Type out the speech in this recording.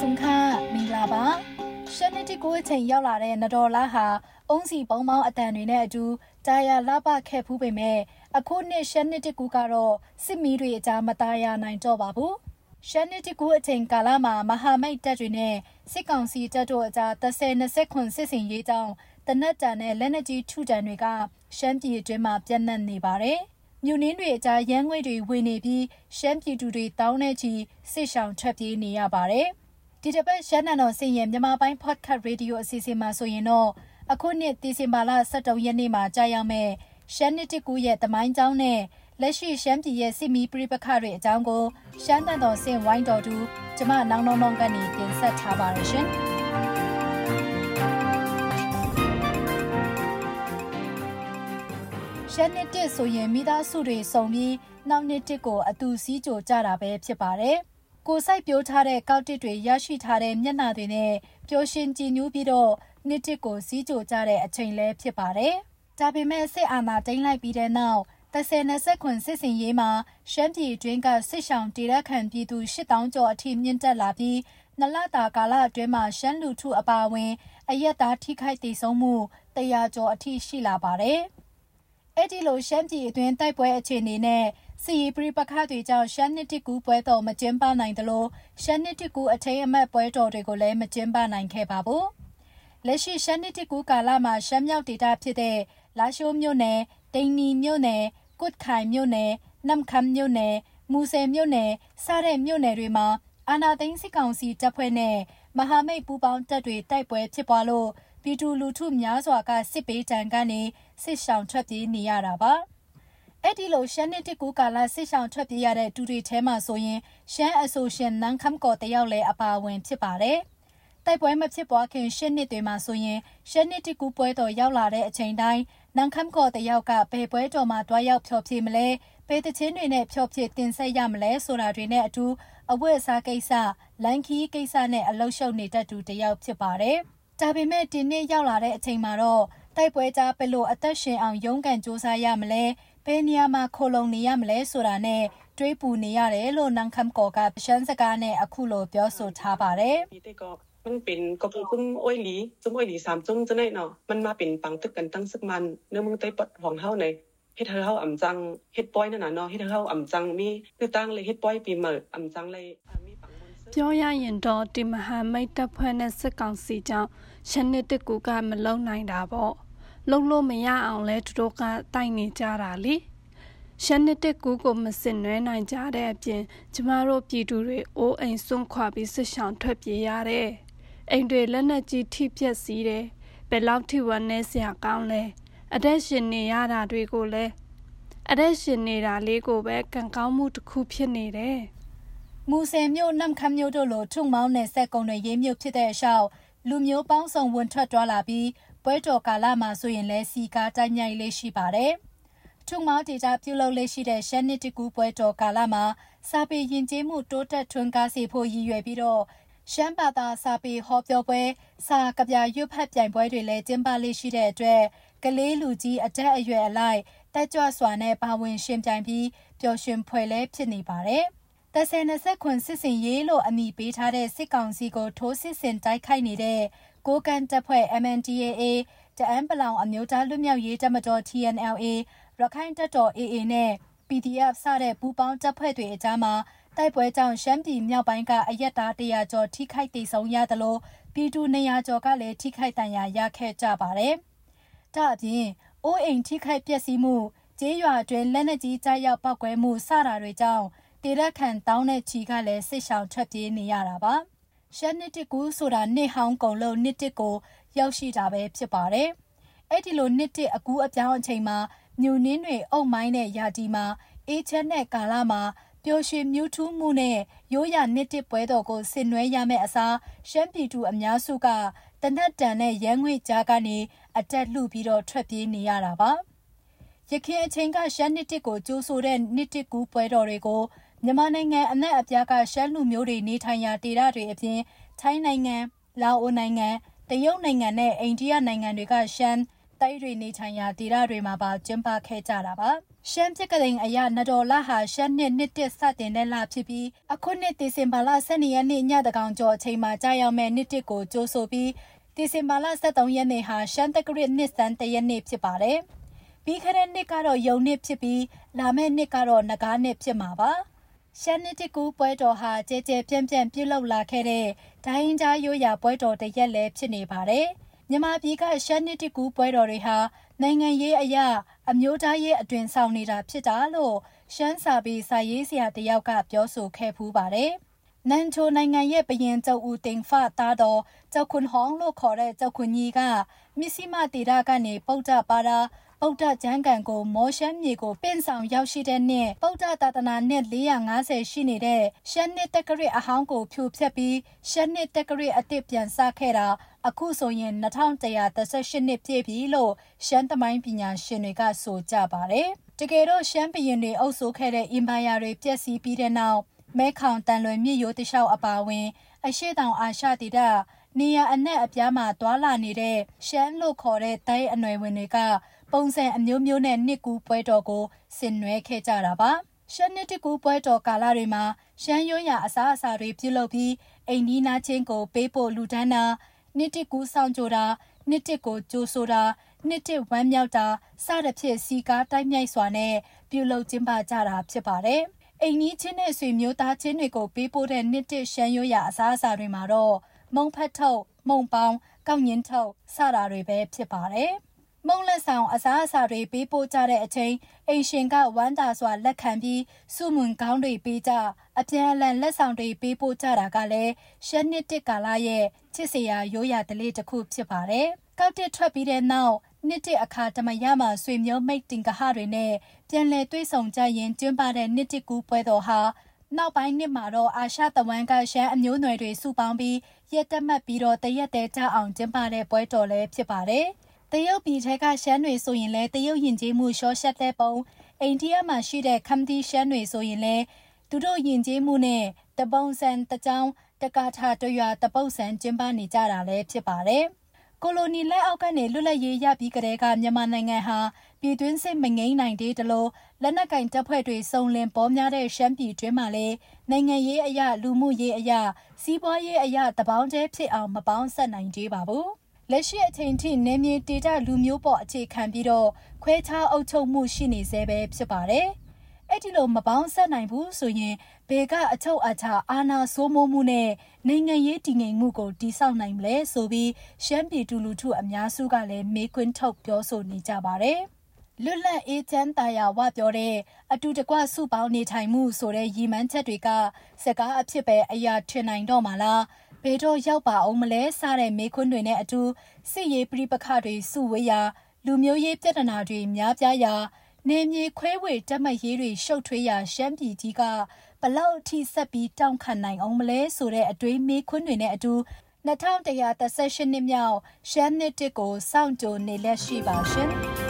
ဆုံခမင်္ဂလာပါရှန်နတီကိုအချိန်ရောက်လာတဲ့နတော်လာဟာအုံးစီပုံပေါင်းအတန်တွေနဲ့အတူတာယာလပခဲ့ဖူးပေမဲ့အခုနှစ်ရှန်နတီကူကတော့စစ်မီးတွေအကြားမသားရနိုင်တော့ပါဘူးရှန်နတီကူအချိန်ကာလမှာမဟာမိတ်တပ်တွေနဲ့စစ်ကောင်စီတပ်တို့အကြား30-20ခွန်စစ်စင်ရေးကြောင်းတနက်တန်နဲ့လက်နက်ကြီးထုတံတွေကရှမ်းပြည်အတွင်းမှာပြန့်နှံ့နေပါတယ်မြို့နင်းတွေအကြားရန်ငွေတွေဝင်နေပြီးရှမ်းပြည်သူတွေတောင်းနေချီစစ်ဆောင်ထွက်ပြေးနေရပါတယ်။ ဒီတစ်ပတ်ရှမ်းနံတော်စင်ရဲ့မြန်မာပိုင်း podcast radio အစီအစဉ်မှာဆိုရင်တော့အခုနှစ်ဒီဇင်ဘာလ23ရက်နေ့မှာကြာရောက်မဲ့ရှမ်းနှစ်တကူရဲ့တမိုင်းကျောင်းနဲ့လက်ရှိရှမ်းပြည်ရဲ့စစ်မီးပြပခတွေအကြောင်းကိုရှမ်းတန်တော်စင်ဝိုင်းတော်သူကျမနောင်နောင်နောင်ကနေတင်ဆက်ထားပါရရှင်။ရှမ်းနှစ်တစ်ဆိုရင်မိသားစုတွေစုံပြီးနောက်နှစ်တစ်ကိုအတူစီးကြိုကြတာပဲဖြစ်ပါတယ်။ ကိုစိုက်ပြိုးထားတဲ့ကောက်တစ်တွေရရှိထားတဲ့မျက်နှာတွေနဲ့ပျော်ရွှင်ကြည်ညိုပြီးတော့နှစ်တစ်ကိုစီးကြိုကြတဲ့အချိန်လဲဖြစ်ပါတယ်။ဒါပေမဲ့စစ်အာဏာသိမ်းလိုက်ပြီးတဲ့နောက်30-20ခွန်စစ်စင်ရေးမှာရှမ်းပြည်အတွင်းကစစ်ဆောင်တေရက်ခံပြည်သူ8000ကျော်အထိမြင့်တက်လာပြီးနလတာကာလအတွင်းမှာရှမ်းလူထုအပါအဝင်အယက်သားထိခိုက်ဒေဆုံးမှု100ကျော်အထိရှိလာပါတယ်။အဲ့ဒီလိုရှမ်းပြည်အတွင်းတိုက်ပွဲအခြေအနေနဲ့ စီရီပရိပခတွေကြောင့်ရှမ်းနှစ်တကူပွဲတော်မကျင်းပနိုင်သလိုရှမ်းနှစ်တကူအထိမ်းအမှတ်ပွဲတော်တွေကိုလည်းမကျင်းပနိုင်ခဲ့ပါဘူး။လက်ရှိရှမ်းနှစ်တကူကာလမှာရှမ်းမြောက်ဒေသဖြစ်တဲ့လာရှိုးမြို့နယ်၊တိန်နီမြို့နယ်၊ကုတ်ခိုင်မြို့နယ်၊နမ်ခမ်မြို့နယ်၊မူဆယ်မြို့နယ်စတဲ့မြို့နယ်တွေမှာအာနာသိန်းစစ်ကောင်စီတပ်ဖွဲ့နဲ့မဟာမိတ်ပူးပေါင်းတပ်တွေတိုက်ပွဲဖြစ်ပွားလို့ပြည်သူလူထုများစွာကစစ်ပေးတံကနေစစ်ဆောင်ထွက်ပြေးနေရတာပါ အဲ့ဒီလိုရှမ်းနှစ်တကူကာလစစ်ဆောင်ထွက်ပြေးရတဲ့တူတွေထဲမှာဆိုရင်ရှမ်းအဆိုရှင်နန်းခမ်ကော်တယောက်လည်းအပါအဝင်ဖြစ်ပါတယ်တိုက်ပွဲမဖြစ်ပွားခင်ရှစ်နှစ်တွေမှာဆိုရင်ရှစ်နှစ်တကူပွဲတော်ရောက်လာတဲ့အချိန်တိုင်းနန်ခမ်ကော်တယောက်ကဘယ်ပွဲတော်မှာတွားရောက်ဖျော်ဖြေမလဲဘယ်တချင်းတွေနဲ့ဖျော်ဖြေတင်ဆက်ရမလဲဆိုတာတွေနဲ့အတူအဝတ်အစားကိစ္စလန်ခီကိစ္စနဲ့အလုရှုပ်နေတတ်သူတယောက်ဖြစ်ပါတယ်။ဒါပေမဲ့ဒီနေ့ရောက်လာတဲ့အချိန်မှာတော့ တိုက်ပွဲကြားဘယ်လိုအသက်ရှင်အောင်ရုန်းကန်စူးစမ်းရမလဲဘယ်နေရာမှာခိုလုံနေရမလဲဆိုတာနဲ့တွေးပူနေရတယ်လို့နန်ခမ်ကောကရှမ်းစကားနဲ့အခုလိုပြောဆိုထားပါတယ်มันเป็นก็เพิ่งอ้อยหลีซึ่งอ้อยหลีสามจุ้งจะได้เนาะมันมาเป็นปังตึกกันตั้งสักมันเนื้อมึงไต้ปดของเฮาในเฮ็ดเฮาอ่ำจังเฮ็ดป้อยนั่นน่ะเนาะเฮ็ดเฮาอ่ำจังมีคือตั้งเลยเฮ็ดป้อยปีเหมิดอ่ำจังเลยมีပြောရရင်တော့ဒီမဟာမိတ်တပ်ဖွဲ့နဲ့စစ်ကောင်စီကြောင့် ရှနစ်တကူကမလုံနိုင်တာပေါ့လုံလို့မရအောင်လဲသူတို့ကတိုက်နေကြတာလေရှနစ်တကူကိုမစစ်နွဲနိုင်ကြတဲ့အပြင်ကျမတို့ပြည်သူတွေအိုးအိမ်စွန့်ခွာပြီးစစ်ဆောင်ထွက်ပြေးရတယ်အိမ်တွေလက်နက်ကြီးထိပြက်စီးတယ်ဘယ်လောက်ထိဝမ်းနေစရာကောင်းလဲအသက်ရှင်နေရတာတွေကိုလည်းအသက်ရှင်နေတာလေးကိုပဲကံကောင်းမှုတစ်ခုဖြစ်နေတယ်မူဆယ်မြို့နမ်ခမ်းမြို့တို့လိုထုံမောင်းနယ်ဆက်ကုံတွေရေးမြို့ဖြစ်တဲ့အလျှောက် လူမျိုးပေါင်းစုံဝင်ထွက်သွားလာပြီးပွဲတော်ကာလမှာဆိုရင်လည်းစီကားတိုက်မြိုက်လေးရှိပါတယ်။ထုံမောင်းဒေတာပြုလုပ်လေးရှိတဲ့ရှမ်းနစ်တကူပွဲတော်ကာလမှာစာပေယဉ်ကျေးမှုတိုးတက်ထွန်းကားစေဖို့ရည်ရွယ်ပြီးတော့ရှမ်းဘာသာစာပေဟောပြောပွဲစာကဗျာရွတ်ဖတ်ပြိုင်ပွဲတွေလည်းကျင်းပလေးရှိတဲ့အတွက်ကလေးလူကြီးအတက်အရွယ်အလိုက်တက်ကြွစွာနဲ့ပါဝင်ရှင်ပြိုင်ပြီးပျော်ရွှင်ဖွယ်လဲဖြစ်နေပါတယ်။ တဆယ်နှစ်ဆက်ခွန်စစ်စင်ရေးလို့အမည်ပေးထားတဲ့စစ်ကောင်စီကိုထိုးစစ်ဆင်တိုက်ခိုက်နေတဲ့ကိုကန်တပ်ဖွဲ့ MNDAA တအန်းပလောင်အမျိုးသားလွတ်မြောက်ရေးတပ်မတော် TNLA ရခိုင်တပ်တော် AA နဲ့ PDF စတဲ့ပူးပေါင်းတပ်ဖွဲ့တွေအကြားမှာတိုက်ပွဲကြောင့်ရှမ်းပြည်မြောက်ပိုင်းကအရက်သားတရာကျော်ထိခိုက်ဒေဆုံးရသလိုပြည်သူ200ကျော်ကလည်းထိခိုက်ဒဏ်ရာရခဲ့ကြပါတယ်။ဒါအပြင်အိုးအိမ်ထိခိုက်ပျက်စီးမှုကျေးရွာအတွင်းလက်နက်ကြီးကြားရောက်ပောက်ကွဲမှုစတာတွေကြောင့် တေရက်ခံတောင်းတဲ့ချီကလည်းစစ်ဆောင်ထွက်ပြေးနေရတာပါရှက်နှစ်တကူဆိုတာနှစ်ဟောင်းကုံလုံးနှစ်တစ်ကိုရောက်ရှိတာပဲဖြစ်ပါတယ်အဲ့ဒီလိုနှစ်တစ်အကူအပြောင်းအချိန်မှာမြူနင်းတွေအုပ်မိုင်းတဲ့ယာတီမှာအေးချက်တဲ့ကာလမှာပျော်ရွှင်မြူးထူးမှုနဲ့ရိုးရနှစ်တစ်ပွဲတော်ကိုဆင်နွှဲရမယ့်အစားရှမ်းပြည်သူအများစုကတနတ်တန်နဲ့ရန်ငွေကြားကနေအတက်လှပြီးတော့ထွက်ပြေးနေရတာပါရခင်အချိန်ကရှမ်းနှစ်တစ်ကိုကြိုးဆိုတဲ့နှစ်တစ်ကူပွဲတော်တွေကို မြန်မာနိုင်ငံအနှံ့အပြားကရှမ်းလူမျိုးတွေနေထိုင်ရာဒေသတွေအပြင်ထိုင်းနိုင်ငံ၊လာအိုနိုင်ငံ၊တရုတ်နိုင်ငံနဲ့အိန္ဒိယနိုင်ငံတွေကရှမ်းတိုက်တွေနေထိုင်ရာဒေသတွေမှာပါကျင်းပခဲ့ကြတာပါရှမ်းပြက်ကလေးအရာနတော်လာဟာရှမ်းနှစ်နှစ်တစ်စတင်တဲ့လဖြစ်ပြီးအခုနှစ်ဒီဇင်ဘာလ12ရက်နေ့ညတကောင်ကျော်အချိန်မှာကြာရောက်မဲ့နှစ်တစ်ကိုကြိုးဆိုပြီးဒီဇင်ဘာလ23ရက်နေ့ဟာရှမ်းတက္ကရာနှစ်စံတရက်နေ့ဖြစ်ပါတယ်။ပြီးခဲ့တဲ့နှစ်ကတော့ယုံနှစ်ဖြစ်ပြီးလာမယ့်နှစ်ကတော့နဂါးနှစ်ဖြစ်မှာပါ။ ရှမ်းနှစ်တကူပွဲတော်ဟာကြဲကြဲပြန့်ပြန့်ပြုလုပ်လာခဲ့တဲ့ဒိုင်းကြားရိုးရာပွဲတော်တစ်ရက်လည်းဖြစ်နေပါတယ်။မြန်မာပြည်ကရှမ်းနှစ်တကူပွဲတော်တွေဟာနိုင်ငံရေးအရာအမျိုးသားရေးအတွင်ဆောင်နေတာဖြစ်တာလို့ရှမ်းစာပေစာရေးဆရာတယောက်ကပြောဆိုခဲ့ဖူးပါတယ်။နန်ချိုနိုင်ငံရဲ့ဘရင်ကျုပ်ဦးတင်ဖသားတော်ကျောက်ခွန်ဟောင်းလို့ခေါ်တဲ့ကျောက်ခွန်ကြီးကမြစီမတေရကနေပုဒ္ဒပါတာ ဗုဒ္ဓကျမ်းဂန်ကိုမောရှမ်းမြေကိုပင့်ဆောင်ရောက်ရှိတဲ့နှစ်ဗုဒ္ဓသာသနာနှစ်450ရှိနေတဲ့ရှမ်းနှစ်တက္ကရာအဟောင်းကိုဖြိုဖျက်ပြီးရှမ်းနှစ်တက္ကရာအစ်စ်ပြန်စခဲ့တာအခုဆိုရင်2138နှစ်ပြည့်ပြီလို့ရှမ်းသမိုင်းပညာရှင်တွေကဆိုကြပါတယ်။တကယ်တော့ရှမ်းပြည်ရင်တွေအုပ်စိုးခဲ့တဲ့အင်ပါယာတွေပျက်စီးပြီးတဲ့နောက်မဲခေါင်တန်လွင်မြစ်ရိုးတလျှောက်အပါဝင် အရှိတောင်အာရှဒေသနေရအနှက်အပြားမှာသွာလာနေတဲ့ရှမ်းလို့ခေါ်တဲ့တိုင်းအနွယ်ဝင်တွေက ပုံစံအမျိုးမျိုးနဲ့နှစ်ကူပွဲတော်ကိုဆင်နွှဲခဲ့ကြတာပါရှမ်းနှစ်တကူပွဲတော်ကာလတွေမှာရှမ်းရွရအစားအစာတွေပြုလုပ်ပြီးအိမ်နီးနားချင်းကိုပေးဖို့လူဒန်းတာနှစ်တကူဆောင်ကြတာနှစ်တကိုကြိုးဆိုတာနှစ်တဝမ်းမြောက်တာစသဖြင့်စီကားတိုက်မြိုက်စွာနဲ့ပြုလုပ်ကျင်းပကြတာဖြစ်ပါတယ်အိမ်နီးချင်းနဲ့ဆွေမျိုးသားချင်းတွေကိုပေးပို့တဲ့နှစ်တရှမ်းရွရအစားအစာတွေမှာတော့မုံဖတ်ထုတ်မုံပေါင်းကောက်ညင်းထုတ်စတာတွေပဲဖြစ်ပါတယ်။ မုံလက်ဆောင်အစားအစာတွေပေးပို့ကြတဲ့အချိန်အိမ်ရှင်ကဝမ်းသာစွာလက်ခံပြီးစုမွန်ကောင်းတွေပေးကြအပြန်အလှန်လက်ဆောင်တွေပေးပို့ကြတာကလည်းရှက်နှစ်တစ်ကာလရဲ့ချစ်စရာရိုးရာဓလေ့တစ်ခုဖြစ်ပါတယ်။ကောက်တစ်ထွက်ပြီးတဲ့နောက်နှစ်တစ်အခါတမရမှာဆွေမျိုးမိတ်တင်ကဟတွေနဲ့ပြန်လည်တွေ့ဆုံကြရင်ကျင်းပတဲ့နှစ်တစ်ကူပွဲတော်ဟာနောက်ပိုင်းနှစ်မှာတော့အာရှတဝမ်းကရှမ်းအမျိုးနွယ်တွေစုပေါင်းပြီးရက်တက်မှတ်ပြီးတော့တရက်တဲကြအောင်ကျင်းပတဲ့ပွဲတော်လည်းဖြစ်ပါတယ်။ တရုတ်ပြည်ထဲကရှမ်းတွေဆိုရင်လည်းတရုတ်ယဉ်ကျေးမှုရှော့ရှက်တဲ့ပုံအိန္ဒိယမှာရှိတဲ့ခမ်တီရှမ်းတွေဆိုရင်လည်းသူတို့ယဉ်ကျေးမှုနဲ့တပုံစံတကြောင်တကာထာတရွာတပုတ်ဆန်ကျင်းပနေကြတာလည်းဖြစ်ပါတယ်။ကိုလိုနီလက်အောက်ကနေလွတ်လပ်ရေးရပြီးကတည်းကမြန်မာနိုင်ငံဟာပြည်တွင်းစစ်မငိမ့်နိုင်သေးတလို့လက်နက်ကင်တပ်ဖွဲ့တွေစုံလင်ပေါ်များတဲ့ရှမ်းပြည်တွင်းမှာလည်းနိုင်ငံရေးအရာလူမှုရေးအရာစီးပွားရေးအရာတပေါင်းတည်းဖြစ်အောင်မပေါင်းဆက်နိုင်သေးပါဘူး။ လက်ရှိအချိန်ထိနေမြေဒေတာလူမျိုးပေါ်အခြေခံပြီးတော့ခွဲခြားအုပ်ချုပ်မှုရှိနေသေးပဲဖြစ်ပါတယ်။အဲ့ဒီလိုမပေါင်းဆက်နိုင်ဘူးဆိုရင်ဘယ်ကအချုပ်အချာအာဏာစိုးမိုးမှုနဲ့နိုင်ငံရေးတည်ငြိမ်မှုကိုတိစောက်နိုင်မလဲဆိုပြီးရှမ်းပြည်တူလူထုအများစုကလည်းမေးခွန်းထုတ်ပြောဆိုနေကြပါတယ်။လွတ်လပ်အေးချမ်းသာယာဝပြောတဲ့အတူတကွစုပေါင်းနေထိုင်မှုဆိုတဲ့ရည်မှန်းချက်တွေကစကားအဖြစ်ပဲအရာထင်နိုင်တော့မှလား ဘယ်တော့ရောက်ပါအောင်မလဲစတဲ့မေးခွန်းတွေနဲ့အတူစစ်ရေးပြပခတွေစုဝေးရာလူမျိုးရေးပြဿနာတွေများပြားရာနေမြေခွဲဝေတက်မှတ်ရေးတွေရှုပ်ထွေးရာရှမ်းပြည်ကြီးကဘလောက်အထိဆက်ပြီးတောင့်ခံနိုင်အောင်မလဲဆိုတဲ့အတွေးမေးခွန်းတွေနဲ့အတူ2138နှစ်မြောက်ရှမ်းနှစ်တစ်ကိုစောင့်ကြိုနေလက်ရှိပါရှင်။